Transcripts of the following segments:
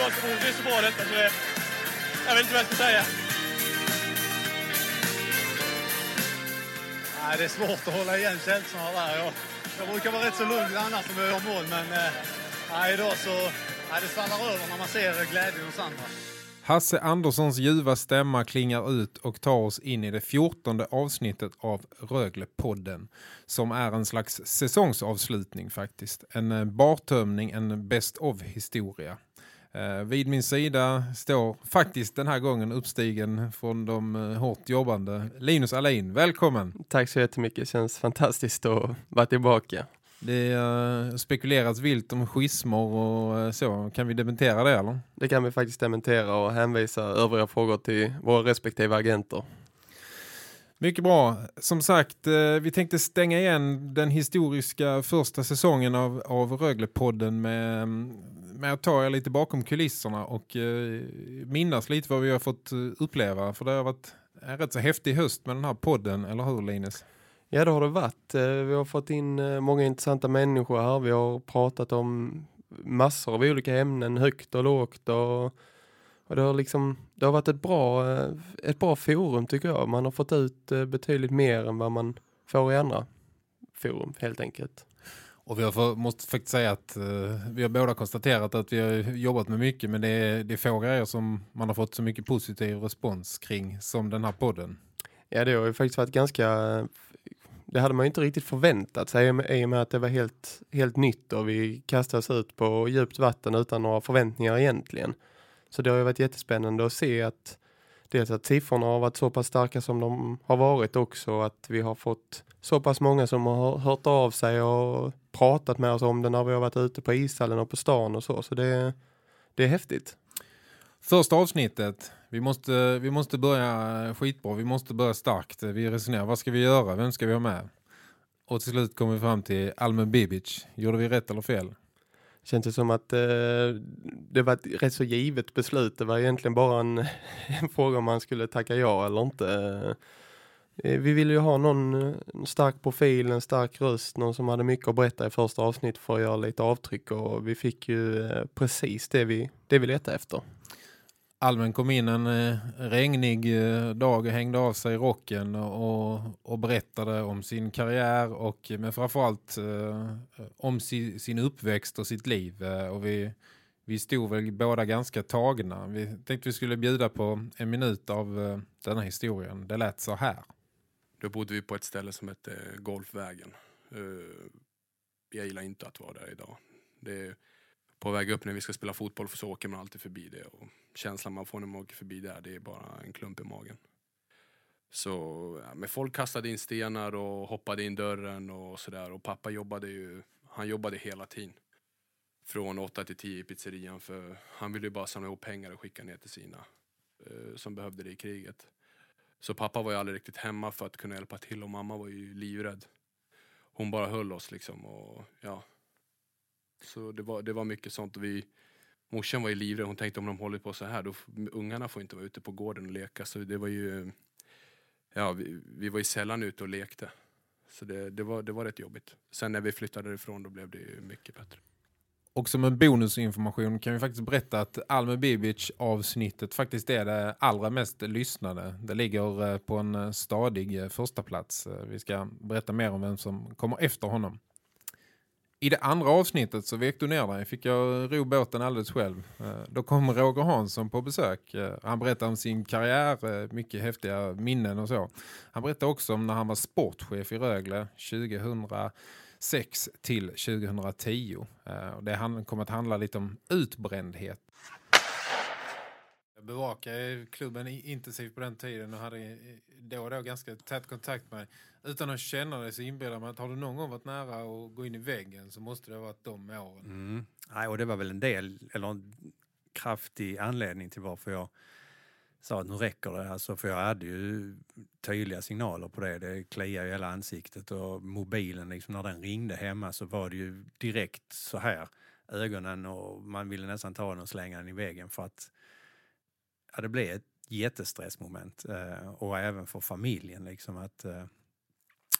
Det, är bara, det, är så, bra detta så det, jag vet inte vad jag ska säga. Nej, det är svårt att hålla igen känslorna där. Jag, jag brukar vara rätt så lugn annars om jag gör mål, men eh, nej, idag så nej, det svallar över när man ser glädjen hos andra. Hasse Anderssons ljuva stämma klingar ut och tar oss in i det fjortonde avsnittet av Rögle-podden som är en slags säsongsavslutning faktiskt. En eh, bartömning, en best of historia. Eh, vid min sida står faktiskt den här gången uppstigen från de eh, hårt jobbande Linus Alin. Välkommen! Tack så jättemycket, det känns fantastiskt att vara tillbaka. Det uh, spekuleras vilt om schismer och så. Kan vi dementera det eller? Det kan vi faktiskt dementera och hänvisa övriga frågor till våra respektive agenter. Mycket bra. Som sagt, eh, vi tänkte stänga igen den historiska första säsongen av, av Röglepodden med, med att ta er lite bakom kulisserna och eh, minnas lite vad vi har fått eh, uppleva. För det har varit en rätt så häftig höst med den här podden, eller hur Linus? Ja, det har det varit. Vi har fått in många intressanta människor här. Vi har pratat om massor av olika ämnen, högt och lågt. Och, och det, har liksom, det har varit ett bra, eh, ett bra forum tycker jag. Man har fått ut betydligt mer än vad man får i andra forum helt enkelt. Och vi har för, måste faktiskt säga att uh, vi har båda konstaterat att vi har jobbat med mycket men det är, det är få grejer som man har fått så mycket positiv respons kring som den här podden. Ja, det har ju faktiskt varit ganska det hade man ju inte riktigt förväntat sig i och med att det var helt, helt nytt och vi kastade oss ut på djupt vatten utan några förväntningar egentligen. Så det har ju varit jättespännande att se att dels att siffrorna har varit så pass starka som de har varit också. Att vi har fått så pass många som har hört av sig och pratat med oss om det när vi har varit ute på ishallen och på stan och så. Så det, det är häftigt. Första avsnittet vi måste, vi måste börja skitbra, vi måste börja starkt. Vi resonerar, vad ska vi göra? Vem ska vi ha med? Och till slut kommer vi fram till Almen Bibic. Gjorde vi rätt eller fel? Känns det som att eh, det var ett rätt så givet beslut. Det var egentligen bara en, en fråga om man skulle tacka ja eller inte. Eh, vi ville ju ha någon eh, stark profil, en stark röst, någon som hade mycket att berätta i första avsnitt för att göra lite avtryck och vi fick ju eh, precis det vi, det vi letade efter. Almen kom in en eh, regnig eh, dag och hängde av sig rocken och, och berättade om sin karriär och eh, men framförallt eh, om si, sin uppväxt och sitt liv. Och vi, vi stod väl båda ganska tagna. Vi tänkte vi skulle bjuda på en minut av eh, denna historien. Det lät så här. Då bodde vi på ett ställe som hette Golfvägen. Jag gillar inte att vara där idag. Det är på väg upp när vi ska spela fotboll så åker man alltid förbi det. Och känslan man får när man åker förbi där, det är bara en klump i magen. Så ja, men folk kastade in stenar och hoppade in dörren och sådär. Och pappa jobbade ju, han jobbade hela tiden. Från 8 till 10 i pizzerian för han ville ju bara samla ihop pengar och skicka ner till sina eh, som behövde det i kriget. Så pappa var ju aldrig riktigt hemma för att kunna hjälpa till och mamma var ju livrädd. Hon bara höll oss liksom och ja, så det var, det var mycket sånt. Vi, morsan var ju livrädd. Hon tänkte om de håller på så här, då ungarna får inte vara ute på gården och leka. Så det var ju, ja, vi, vi var ju sällan ute och lekte. Så det, det, var, det var rätt jobbigt. Sen när vi flyttade ifrån då blev det ju mycket bättre. Och som en bonusinformation kan vi faktiskt berätta att Alme Bibic avsnittet faktiskt är det allra mest lyssnade. Det ligger eh, på en eh, stadig eh, första plats. Vi ska berätta mer om vem som kommer efter honom. I det andra avsnittet så vek du ner dig. Fick jag ro båten alldeles själv. Eh, då kom Roger Hansson på besök. Eh, han berättade om sin karriär, eh, mycket häftiga minnen och så. Han berättade också om när han var sportchef i Rögle 2006 till 2010. Det kom att handla lite om utbrändhet. Jag bevakade klubben intensivt på den tiden och hade då och då ganska tät kontakt med. Utan att känna det så inbillar man att har du någon gång varit nära att gå in i väggen så måste det ha varit de åren. Mm. Nej, och det var väl en del, eller en kraftig anledning till varför jag sa att nu räcker det. Alltså, för jag hade ju tydliga signaler på det. Det kliade i hela ansiktet och mobilen, liksom, när den ringde hemma så var det ju direkt så här ögonen och man ville nästan ta den och slänga den i väggen för att ja, det blev ett jättestressmoment eh, och även för familjen liksom att eh,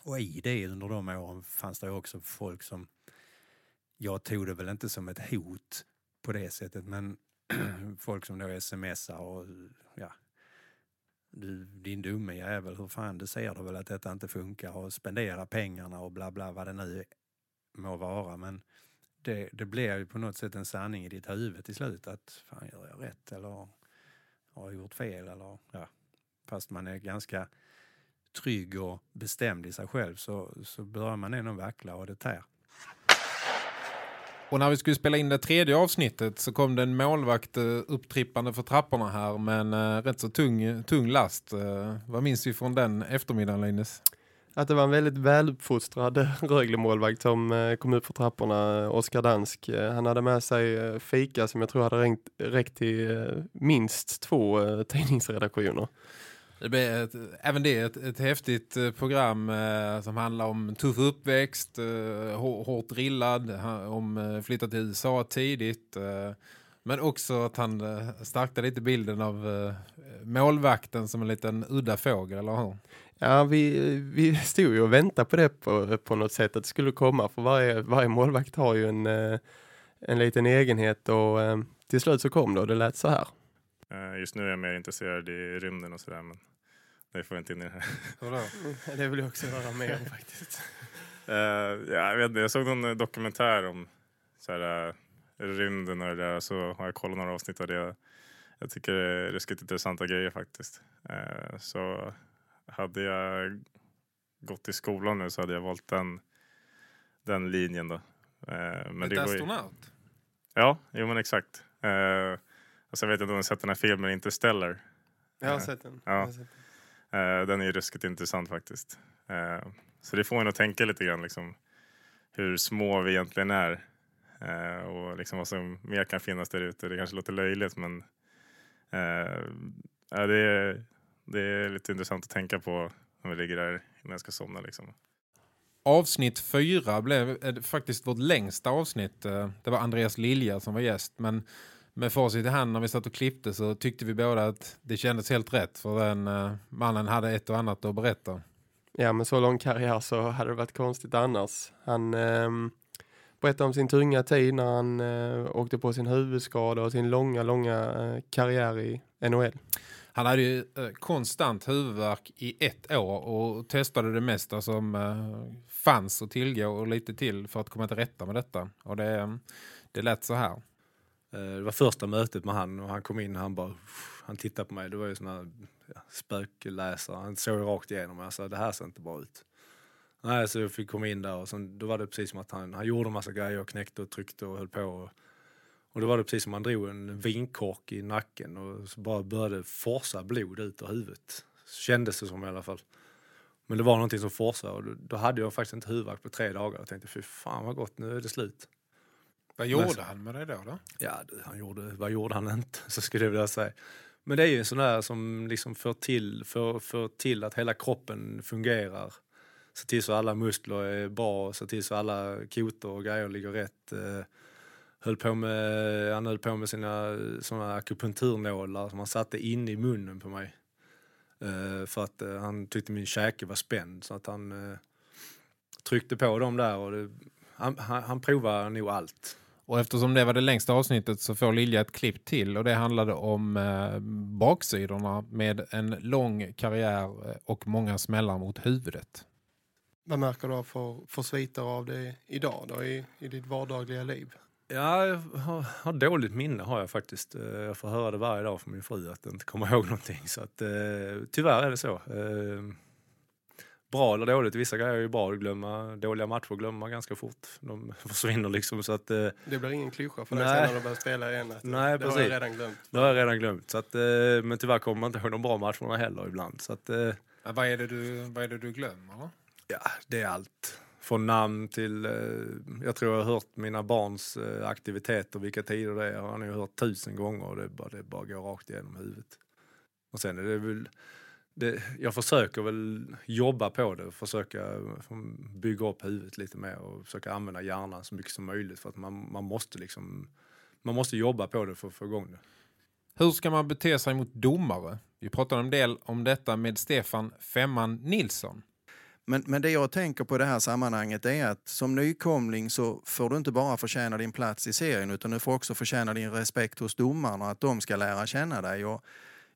och i det under de åren fanns det också folk som jag tog det väl inte som ett hot på det sättet men folk som då smsar och ja du, din dumme jävel, hur fan du ser du väl att detta inte funkar och spendera pengarna och bla bla vad det nu må vara. Men det, det blir ju på något sätt en sanning i ditt huvud till slut att fan gör jag rätt eller? Har gjort fel eller ja fast man är ganska trygg och bestämd i sig själv så, så börjar man ändå vackla och det tär. Och när vi skulle spela in det tredje avsnittet så kom det en målvakt eh, upptrippande för trapporna här med en eh, rätt så tung, tung last. Eh, vad minns vi från den eftermiddagen Linus? Att det var en väldigt väluppfostrad Rögle-målvakt som eh, kom upp för trapporna, eh, Oskar Dansk. Eh, han hade med sig fika som jag tror hade räckt, räckt till minst två tidningsredaktioner. Det blir ett, även det ett, ett häftigt program eh, som handlar om tuff uppväxt, eh, hårt drillad, om eh, flytta till USA tidigt. Eh, men också att han eh, stärkte lite bilden av eh, målvakten som en liten udda fågel, eller hur? Ja, vi, vi stod ju och väntade på det på, på något sätt att det skulle komma för varje, varje målvakt har ju en, eh, en liten egenhet och eh, till slut så kom det och det lät så här. Eh, Just nu är jag mer intresserad i rymden och sådär men det får jag inte in i det här. Då? Det vill jag också höra mer om faktiskt. Ja, jag, vet, jag såg någon dokumentär om så här, rymden och det där så har jag kollat några avsnitt av det. Jag tycker det är ruskigt intressanta grejer faktiskt. Så hade jag gått i skolan nu så hade jag valt den, den linjen då. Eh, men ju, astronaut? ja, jo men exakt. Eh, och så vet jag inte om du har sett den här filmen Interstellar. Jag har Eh, sett den. ja. Jag sett den. Eh, den är ju ruskigt intressant faktiskt. Eh, så det får en att tänka lite grann liksom, hur små vi egentligen är. Eh, och liksom vad som mer kan finnas där ute. Det kanske låter löjligt men eh, ja, det, är, det är lite intressant att tänka på när vi ligger där innan jag ska somna. Liksom. Avsnitt fyra blev eh, faktiskt vårt längsta avsnitt. Eh, Det var Andreas Lilja som var gäst. Men med facit i hand när vi satt och klippte så tyckte vi båda att det kändes helt rätt. För den eh, mannen hade ett och annat att berätta. Ja, med så lång karriär så hade det varit konstigt annars. Han ehm, berättade om sin tunga tid när han eh, åkte på sin huvudskada och sin långa, långa eh, karriär i NHL. Han hade ju eh, konstant huvudvärk i ett år och testade det mesta som eh, fanns att tillgå och lite till för att komma till rätta med detta. Och det, mm, det lät så här. Eh, det var första mötet med han och han kom in och han bara, han tittade på mig, det var ju sån här ja, spökläsare, han såg rakt igenom mig och sa det här ser inte bra ut. Nej, så jag fick komma in där och sen, då var det precis som att han, han gjorde en massa grejer och knäckte och tryckte och höll på. Och, och då var det precis som han drog en vinkork i nacken och så bara började forsa blod ut ur huvudet. Kändes det som i alla fall. Men det var någonting som forsade och då, hade jag faktiskt inte huvudvärk på tre dagar och tänkte fy fan vad gott, nu är det slut. Vad gjorde han med det då? då? Ja, han gjorde, vad gjorde han inte? Så skulle jag vilja säga. Men det är ju en sån där som liksom för till, för, för till att hela kroppen fungerar. Se till så alla muskler är bra, se till så alla kotor och grejer ligger rätt. Eh, höll på med, han höll på med sina såna akupunkturnålar som han satte in i munnen på mig. Eh, för att eh, han tyckte min käke var spänd så att han eh, tryckte på dem där och det, han, han, han provar nog allt. Och eftersom det var det längsta avsnittet så får Lilja ett klipp till och det handlade om eh, baksidorna med en lång karriär och många smällar mot huvudet. Vad märker du för, för sviter av det idag då i, i ditt vardagliga liv? Ja, jag har, har dåligt minne har jag faktiskt. Eh, Jag får höra det varje dag från min fru att jag inte kommer ihåg någonting. Så att, eh, tyvärr är det så. Eh, bra eller dåligt. Vissa grejer är ju bra att glömma. Dåliga matcher glömmer man ganska fort. De försvinner liksom. Så att, eh, Det blir ingen klyscha för dig sen när du börjar spela igen. Att Nej, det har precis. jag redan glömt. det har jag redan glömt. Så att, eh, men tyvärr kommer man inte ihåg de bra matcherna heller ibland. Så att, eh, Ja, vad, är det du, vad är det du glömmer? ja, det är allt. Från namn till, eh, jag tror jag har hört mina barns eh, aktiviteter, vilka tider det är. Jag har nog hört tusen gånger och det bara, det bara går rakt igenom huvudet. Och sen är det väl, det, jag försöker väl jobba på det, försöka mm, bygga upp huvudet lite mer och försöka använda hjärnan så mycket som möjligt för att man, man måste liksom, man måste jobba på det för att få igång det. Hur ska man bete sig mot domare? Vi pratade en del om detta med Stefan Femman Nilsson. Men, men det jag tänker på i det här sammanhanget är att som nykomling så får du inte bara förtjäna din plats i serien utan du får också förtjäna din respekt hos domarna och att de ska lära känna dig. Och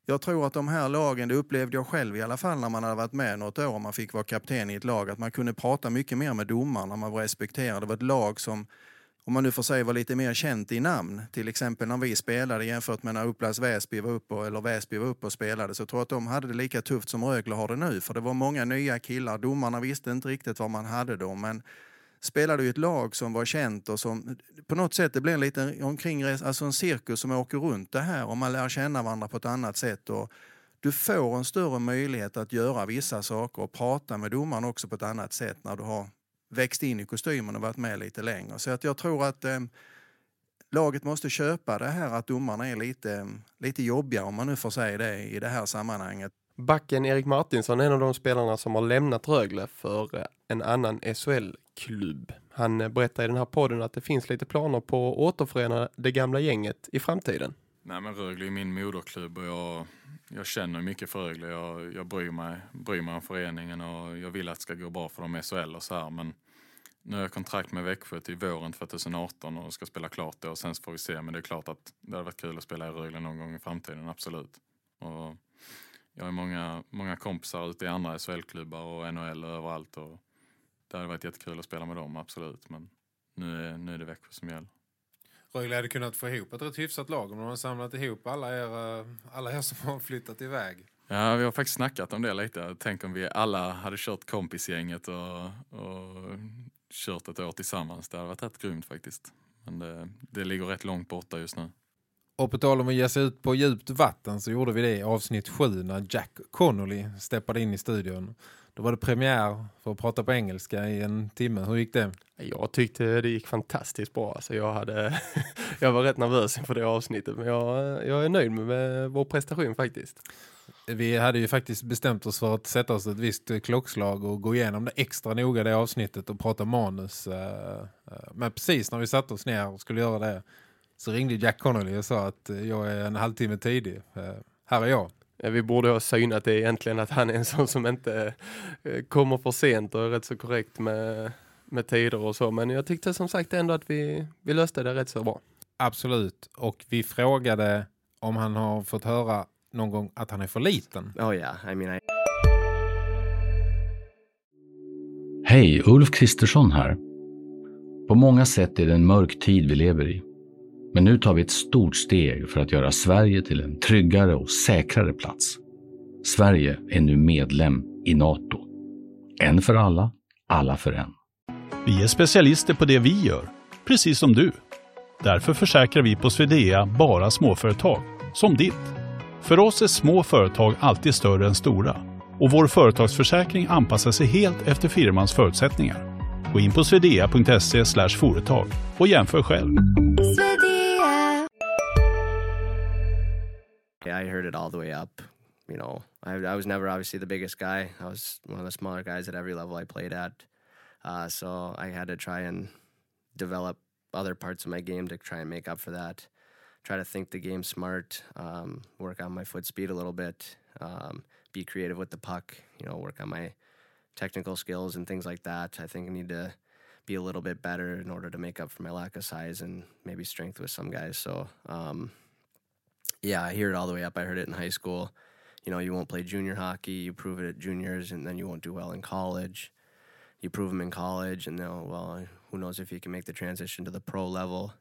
jag tror att de här lagen, det upplevde jag själv i alla fall när man hade varit med något år och man fick vara kapten i ett lag, att man kunde prata mycket mer med domarna, man var respekterad. Det var ett lag som om man nu får säga var lite mer känt i namn, till exempel när vi spelade jämfört med när Upplands Väsby var uppe eller Väsby var uppe och spelade, så tror jag att de hade det lika tufft som Rögle har det nu. För det var många nya killar, domarna visste inte riktigt vad man hade då, men spelade ju ett lag som var känt och som på något sätt det blir en liten omkringresa, alltså en cirkus som åker runt det här och man lär känna varandra på ett annat sätt. Och du får en större möjlighet att göra vissa saker och prata med domaren också på ett annat sätt när du har växt in i kostymen och varit med lite längre. Så att jag tror att eh, laget måste köpa det här att domarna är lite, lite jobbiga om man nu får säga det i det här sammanhanget. Backen Erik Martinsson är en av de spelarna som har lämnat Rögle för eh, en annan SHL-klubb. Han eh, berättar i den här podden att det finns lite planer på att återförena det gamla gänget i framtiden. Nej men Rögle är min moderklubb och jag, jag känner mycket för Rögle. Jag, jag bryr, mig, bryr mig om föreningen och jag vill att det ska gå bra för dem i SHL och så här. Men nu har jag kontrakt med Växjö till våren 2018 och ska spela klart då och sen får vi se. Men det är klart att det hade varit kul att spela i Rögle någon gång i framtiden, absolut. Och jag har många, många kompisar ute i andra SHL-klubbar och NHL och överallt och det hade varit jättekul att spela med dem, absolut. Men nu är, nu är det Växjö som gäller. Rögle hade kunnat få ihop ett rätt hyfsat lag om de har samlat ihop alla er, eh, alla er som har flyttat iväg. Ja, vi har faktiskt snackat om det lite. Tänk om vi alla hade kört kompisgänget och, och kört ett år tillsammans. Det hade varit rätt grymt faktiskt. Men det, det ligger rätt långt borta just nu. Och på tal om att ge sig ut på djupt vatten så gjorde vi det i avsnitt 7 när Jack Connolly steppade in i studion. Då var det premiär för att prata på engelska i en timme. Hur gick det? Jag tyckte det gick fantastiskt bra. Alltså jag, hade jag var rätt nervös inför det avsnittet men jag, jag är nöjd med vår prestation faktiskt. Vi hade ju faktiskt bestämt oss för att sätta oss ett visst klockslag och gå igenom det extra noga det avsnittet och prata manus. eh, eh, Men precis när vi satte oss ner och skulle göra det så ringde Jack Connolly och sa att eh, jag är en halvtimme tidig. Eh, Här är jag. Ja, Vi borde ha synat det egentligen att han är en sån som inte eh, kommer för sent och är rätt så korrekt med, med tider och så. Men jag tyckte som sagt ändå att vi, vi löste det rätt så bra. Absolut. Och vi frågade om han har fått höra någon gång att han är för liten. Oh yeah, I mean, I Hej, Ulf Kristersson här. På många sätt är det en mörk tid vi lever i. Men nu tar vi ett stort steg för att göra Sverige till en tryggare och säkrare plats. Sverige är nu medlem i NATO. En för alla, alla för en. Vi är specialister på det vi gör, precis som du. Därför försäkrar vi på Swedea bara småföretag, som ditt. För oss är små företag alltid större än stora och vår företagsförsäkring anpassar sig helt efter firmans förutsättningar. Gå in på swedea.se företag och jämför själv. Yeah, I heard it all the way up. You know, I, I was never obviously the biggest guy. I was one of the smaller guys at every level I played at. Uh, so I had to try and develop other parts of my game to try and make up for that. Try to think the game smart, um, work on my foot speed a little bit, um, be creative with the puck, you know, work on my technical skills and things like that. I think I need to be a little bit better in order to make up for my lack of size and maybe strength with some guys. So, um, yeah, I hear it all the way up. I heard it in high school. You know, you won't play junior hockey, you prove it at juniors, and then you won't do well in college. You prove them in college, and they'll, well, who knows if you can make the transition to the pro level.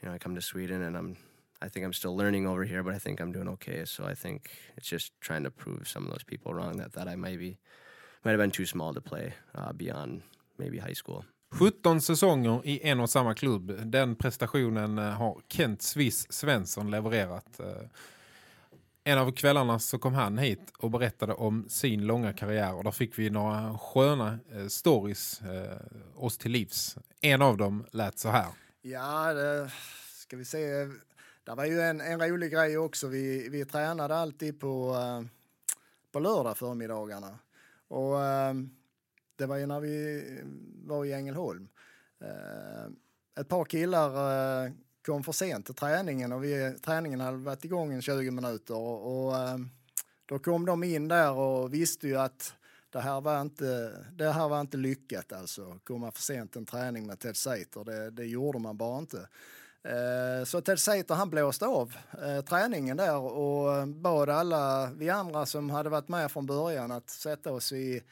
You know, I come to Sweden, and I'm, I think I'm still learning over here, but I think I'm doing okay. So I think it's just trying to prove some of those people wrong that, that I maybe, might have been too small to play uh, beyond maybe high school. 17 säsonger i en och samma klubb. Den prestationen eh, har Kent Swiss Svensson levererat. Eh, En av kvällarna så kom han hit och berättade om sin långa karriär och där fick vi några sköna eh, stories oss till livs. En av dem lät så här. Ja, det ska vi se. Det var ju en, en rolig grej också. Vi, vi tränade alltid på, eh, på lördag förmiddagarna. Och eh, det var ju när vi var i Ängelholm. Eh, ett par killar eh, kom för sent till träningen och vi, träningen hade varit igång i 20 minuter. Och, och då kom de in där och visste ju att det här var inte, det här var inte lyckat alltså. Komma för sent till en träning med Ted Sater, det, det gjorde man bara inte. Eh, Så Ted Sater han blåste av eh, träningen där och bad alla vi andra som hade varit med från början att sätta oss i,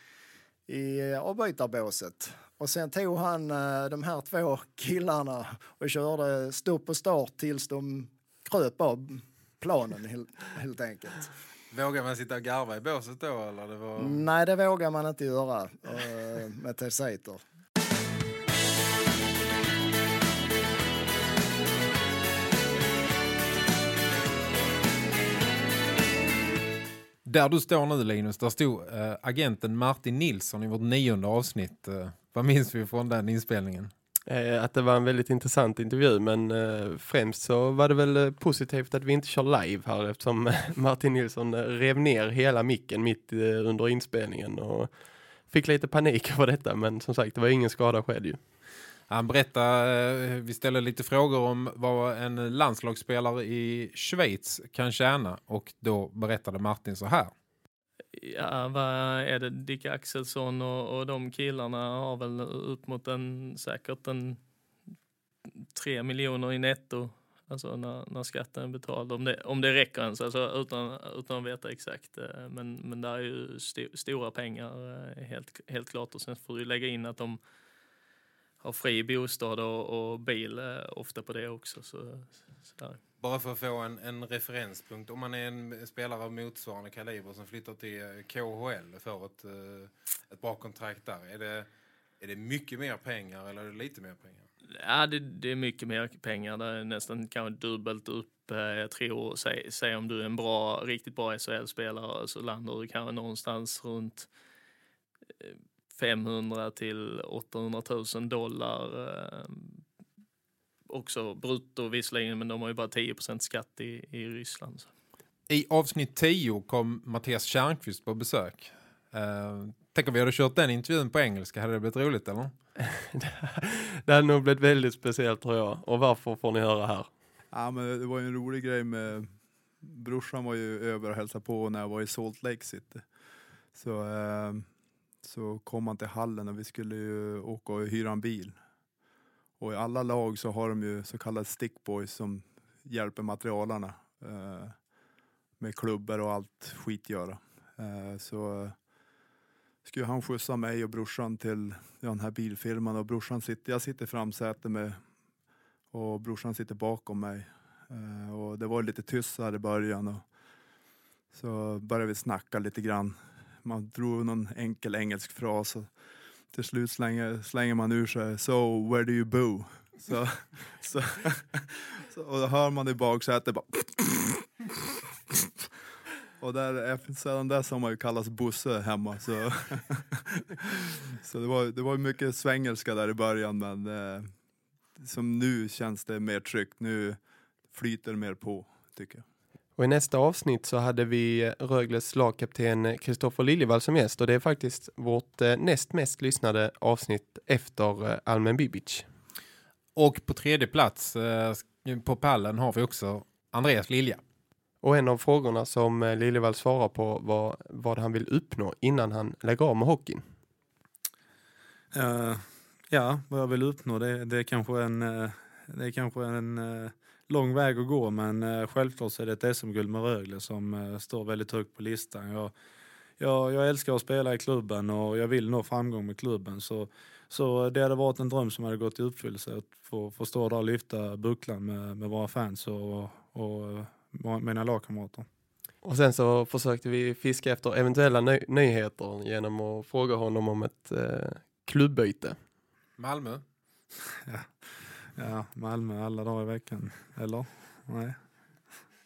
i avbytarbåset. Och sen tog han eh, de här två killarna och körde stopp och start tills de kröp av planen helt, helt enkelt. Vågar man sitta och garva i båset då? Eller det var... Nej, det vågar man inte göra eh, med Ted Sater. Där du står nu Linus, där stod äh, agenten Martin Nilsson i vårt nionde avsnitt. Äh, vad minns vi från den inspelningen? Eh, att det var en väldigt intressant intervju men eh, främst så var det väl eh, positivt att vi inte kör live här eftersom Martin Nilsson rev ner hela micken mitt eh, under inspelningen och fick lite panik över detta men som sagt det var ingen skada skedd ju. Han berättade, eh, vi ställde lite frågor om vad en landslagsspelare i Schweiz kan tjäna och då berättade Martin så här. Ja, vad är det? Dick Axelsson och, och de killarna har väl upp mot en, säkert en tre miljoner i netto. Alltså när, när skatten är betald. Om det, om det räcker ens, alltså utan, utan att veta exakt. Eh, men, men där är ju st stora pengar eh, helt, helt klart. Och sen får du lägga in att de har fri bostad och, och bil eh, ofta på det också. Så, så. Bara för att få en, en referenspunkt. Om man är en spelare av motsvarande kaliber som flyttar till eh, KHL får ett, eh, ett bra kontrakt där. Är det, är det mycket mer pengar eller är det lite mer pengar? Ja, det, det är mycket mer pengar. Det är nästan kanske dubbelt upp. Jag tror, säg, säg om du är en bra, riktigt bra SHL-spelare så landar du kanske någonstans runt 500 till 800 000 dollar. eh, Också brutto visserligen, men de har ju bara 10% skatt i, i Ryssland. Så. I avsnitt 10 kom Mattias Kärnqvist på besök. Uh, tänk om vi hade kört den intervjun på engelska. Hade det blivit roligt eller? Det hade nog blivit väldigt speciellt tror jag och varför får ni höra här. Ja, men det var ju en rolig grej med brorsan var ju över och hälsade på när jag var i Salt Lake City. Så, eh, så kom han till hallen och vi skulle ju åka och hyra en bil. Och i alla lag så har de ju så kallade stickboys som hjälper materialarna eh, med klubbor och allt skit göra. Eh, så eh, skulle han skjutsa mig och brorsan till ja, den här bilfirman och brorsan sitter, jag sitter i framsätet med och brorsan sitter bakom mig. Eh, och det var lite tyst här i början. Och så började vi snacka lite grann. Man drog någon enkel engelsk fras och till slut slänger, slänger man ur sig So, where do you boo? Så, så, så, och då hör man i baksätet bara och där, sedan dess har man ju kallats Bosse hemma. Så, så det, var, det var mycket svengelska där i början men eh, som nu känns det mer tryggt. Nu flyter det mer på tycker jag. Och i nästa avsnitt så hade vi Rögles lagkapten Kristoffer Liljevall som gäst och det är faktiskt vårt eh, näst mest lyssnade avsnitt efter eh, Almen Bibic. Och på tredje plats eh, på pallen har vi också Andreas Lilja. Och en av frågorna som eh, Liljevall svarar på var vad han vill uppnå innan han lägger av med hockeyn. Eh, ja, vad jag vill uppnå det, det är kanske en, eh, det är kanske en eh, lång väg att gå men uh, självklart så är det ett SM-guld med Rögle som eh, står väldigt högt på listan. Jag, jag, jag älskar att spela i klubben och jag vill nå framgång med klubben så, så det hade varit en dröm som hade gått i uppfyllelse att få, få stå där och lyfta bucklan med, med våra fans och, och eh, mina lagkamrater. Och sen så försökte vi fiska efter eventuella ny nyheter genom att fråga honom om ett eh, klubbyte. Malmö? ja. Ja, Malmö alla dagar i veckan. Eller? Nej.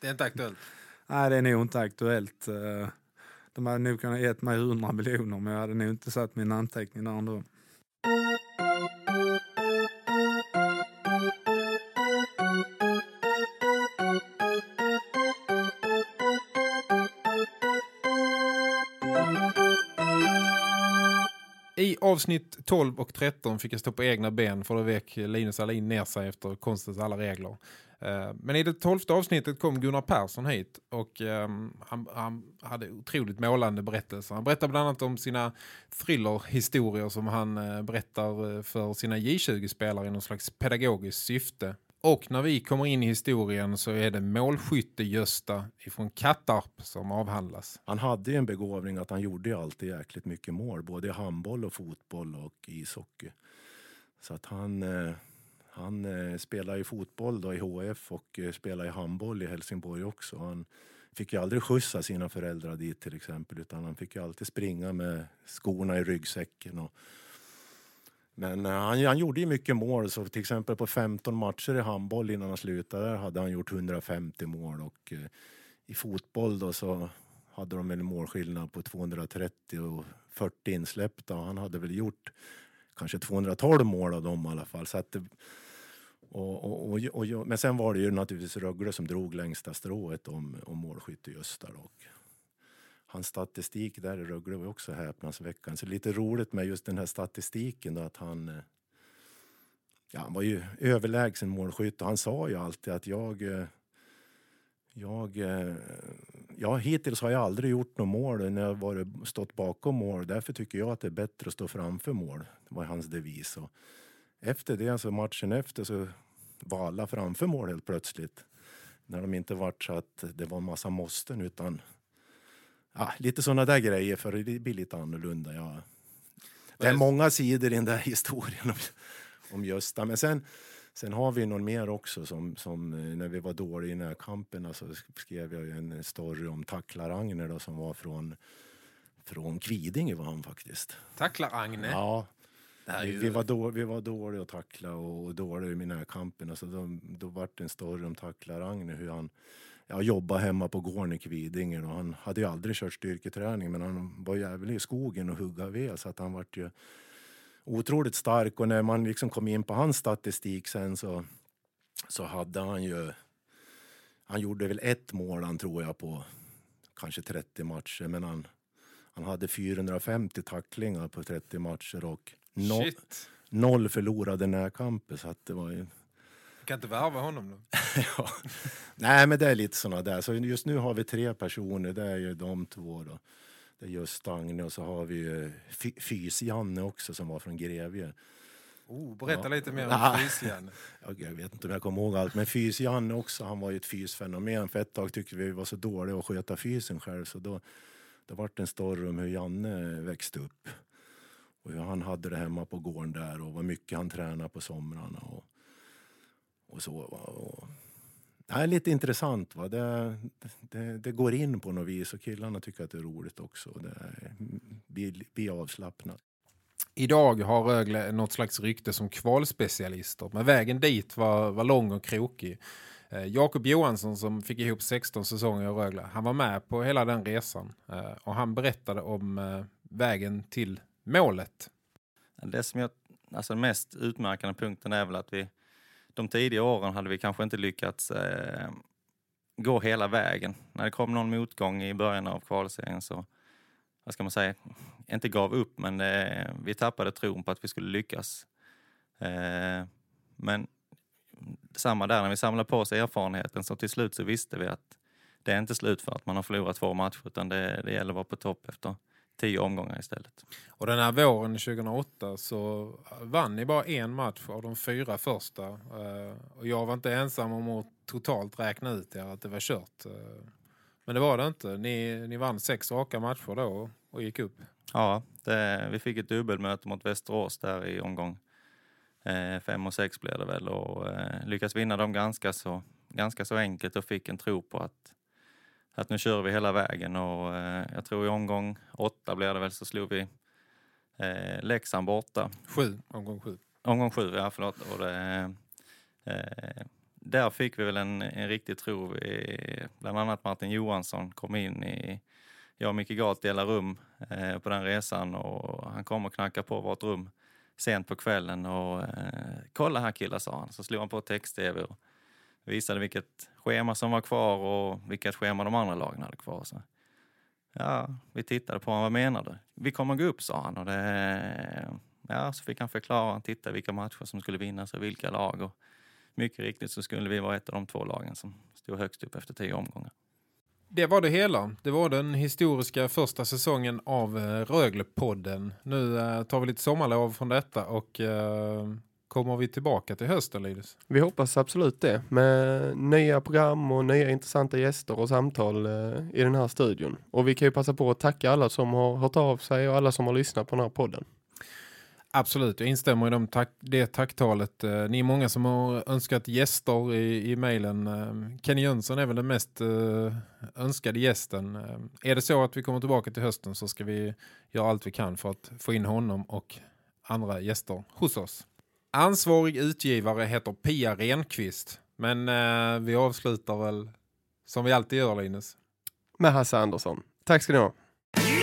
Det är inte aktuellt? Nej, det är nog inte aktuellt. Eh, de hade nog kunnat gett mig 100 miljoner men jag hade nog inte satt min anteckning där ändå. Avsnitt 12 och 13 fick jag stå på egna ben för då vek Linus Alin ner sig efter konstens alla regler. Eh, men i det tolfte avsnittet kom Gunnar Persson hit och um, han, han, hade otroligt målande berättelser. Han berättar bland annat om sina thrillerhistorier som han uh, berättar eh, för sina J20-spelare i någon slags pedagogiskt syfte. Och när vi kommer in i historien så är det målskytte Gösta ifrån Kattarp som avhandlas. Han hade ju en begåvning att han gjorde alltid jäkligt mycket mål. Både i handboll och fotboll och ishockey. Så att han, eh, han eh, spelade i fotboll då i HF och eh, spelade i handboll i Helsingborg också. Han fick ju aldrig skjutsa sina föräldrar dit till exempel utan han fick ju alltid springa med skorna i ryggsäcken och men eh, han, han gjorde ju mycket mål, så till exempel på 15 matcher i handboll innan han slutade där hade han gjort 150 mål och eh, i fotboll då så hade de en målskillnad på 230 och 40 insläppta och han hade väl gjort kanske 212 mål av dem i alla fall. Så att, och, och, och, och, men sen var det ju naturligtvis Rögle som drog längsta strået om, om målskytte just där. Och hans statistik där i Rögle var också häpnadsväckande. Så lite roligt med just den här statistiken då att han eh, ja, han var ju överlägsen målskytt och han sa ju alltid att jag eh, jag, eh, ja, hittills har jag aldrig gjort något mål när jag varit, stått bakom mål. Därför tycker jag att det är bättre att stå framför mål. Det var hans devis. Och efter det, alltså matchen efter, så var alla framför mål helt plötsligt. När de inte varit så att det var en massa måsten utan ja, lite sådana där grejer för det blir lite annorlunda. Ja. Det är många sidor i den där historien om, om Gösta. Men sen, sen har vi någon mer också som, som eh, när vi var dåliga i närkamperna så skrev jag en story om Tacklar-Agne då, som var från, från Kvidinge var han faktiskt. Tacklar-Agne? Ja. ju... Vi, vi, var då, vi var dåliga att tackla och, och dåliga i närkamperna så då, då var det en story om Tacklar-Agne hur han jag jobbade hemma på gården i Kvidinge och han hade ju aldrig kört styrketräning men han var jävlig i skogen och hugga ved så att han vart ju otroligt stark. Och när man liksom kom in på hans statistik sen så, så hade han ju han gjorde väl ett mål han tror jag på kanske 30 matcher men han, han hade 450 tacklingar på 30 matcher och no, noll förlorade närkamper så att det var ju kan inte värva honom då? ja. Nej, men det är lite såna där. Så just nu har vi tre personer. Det är ju de två då. Det är just Agne och så har vi Fys-Janne också som var från Grevie. Oh, berätta ja. lite mer om Fys-Janne. jag vet inte om jag kommer ihåg allt. Men Fys-Janne också, han var ju ett fysfenomen. För ett tag tyckte vi var så dåliga att sköta fysen själv. Så då, det vart en story om hur Janne växte upp. Och hur han hade det hemma på gården där och vad mycket han tränade på somrarna. Och, och så. Och, det är lite intressant. Va? Det, det, det, går in på något vis och killarna tycker att det är roligt också. Det blir, blir avslappnat. Idag har Rögle något slags rykte som kvalspecialister. Men vägen dit var, var lång och krokig. Eh, Jakob Johansson som fick ihop 16 säsonger i Rögle. Han var med på hela den resan. Eh, och han berättade om eh, vägen till målet. Det som jag, alltså den mest utmärkande punkten är väl att vi de tidiga åren hade vi kanske inte lyckats eh, gå hela vägen. När det kom någon motgång i början av kvalserien så, vad ska man säga, inte gav upp men eh, vi tappade tron på att vi skulle lyckas. Eh, men samma där, när vi samlade på oss erfarenheten så till slut så visste vi att det är inte slut för att man har förlorat två matcher utan det, det gäller att vara på topp efter tio omgångar istället. Och den här våren 2008 så vann ni bara en match av de fyra första. Eh, och jag var inte ensam om att totalt räkna ut er att det var kört. Eh, men det var det inte. Ni, ni vann sex raka matcher då och gick upp. Ja, det, vi fick ett dubbelmöte mot Västerås där i omgång eh, fem och sex blev det väl och eh, lyckades vinna dem ganska så, ganska så enkelt och fick en tro på att att nu kör vi hela vägen och eh, jag tror i omgång åtta blev det väl så slog vi eh, Leksand borta. Sju, omgång sju. Omgång sju, ja förlåt. Och det, eh, där fick vi väl en, en riktig tro. Vi, bland annat Martin Johansson kom in i, jag och Micke Gart delade rum eh, på den resan och han kom och knackade på vårt rum sent på kvällen och eh, kolla här killar sa han. Så slog han på text-tv och visade vilket schema som var kvar och vilka schema de andra lagen hade kvar. Så, ja, vi tittade på honom, vad menar du? Vi kommer gå upp sa han och det, ja, så fick han förklara, han tittade vilka matcher som skulle vinnas och vilka lag och mycket riktigt så skulle vi vara ett av de två lagen som stod högst upp efter tio omgångar. Det var det hela. Det var den historiska första säsongen av eh, Röglepodden. Nu eh, tar vi lite sommarlov från detta och eh, kommer vi tillbaka till hösten, Lidus? Vi hoppas absolut det. Med nya program och nya intressanta gäster och samtal eh, i den här studion. Och vi kan ju passa på att tacka alla som har hört av sig och alla som har lyssnat på den här podden. Absolut, jag instämmer i de tack, det tacktalet. Eh, Ni är många som har önskat gäster i, i mejlen. Eh, Kenny Jönsson är väl den mest önskade gästen. Är det så att vi kommer tillbaka till hösten så ska vi göra allt vi kan för att få in honom och andra gäster hos oss. Ansvarig utgivare heter Pia Renqvist. Men eh, vi avslutar väl som vi alltid gör, Linus. Med Hasse Andersson. Tack ska ni ha. Hej,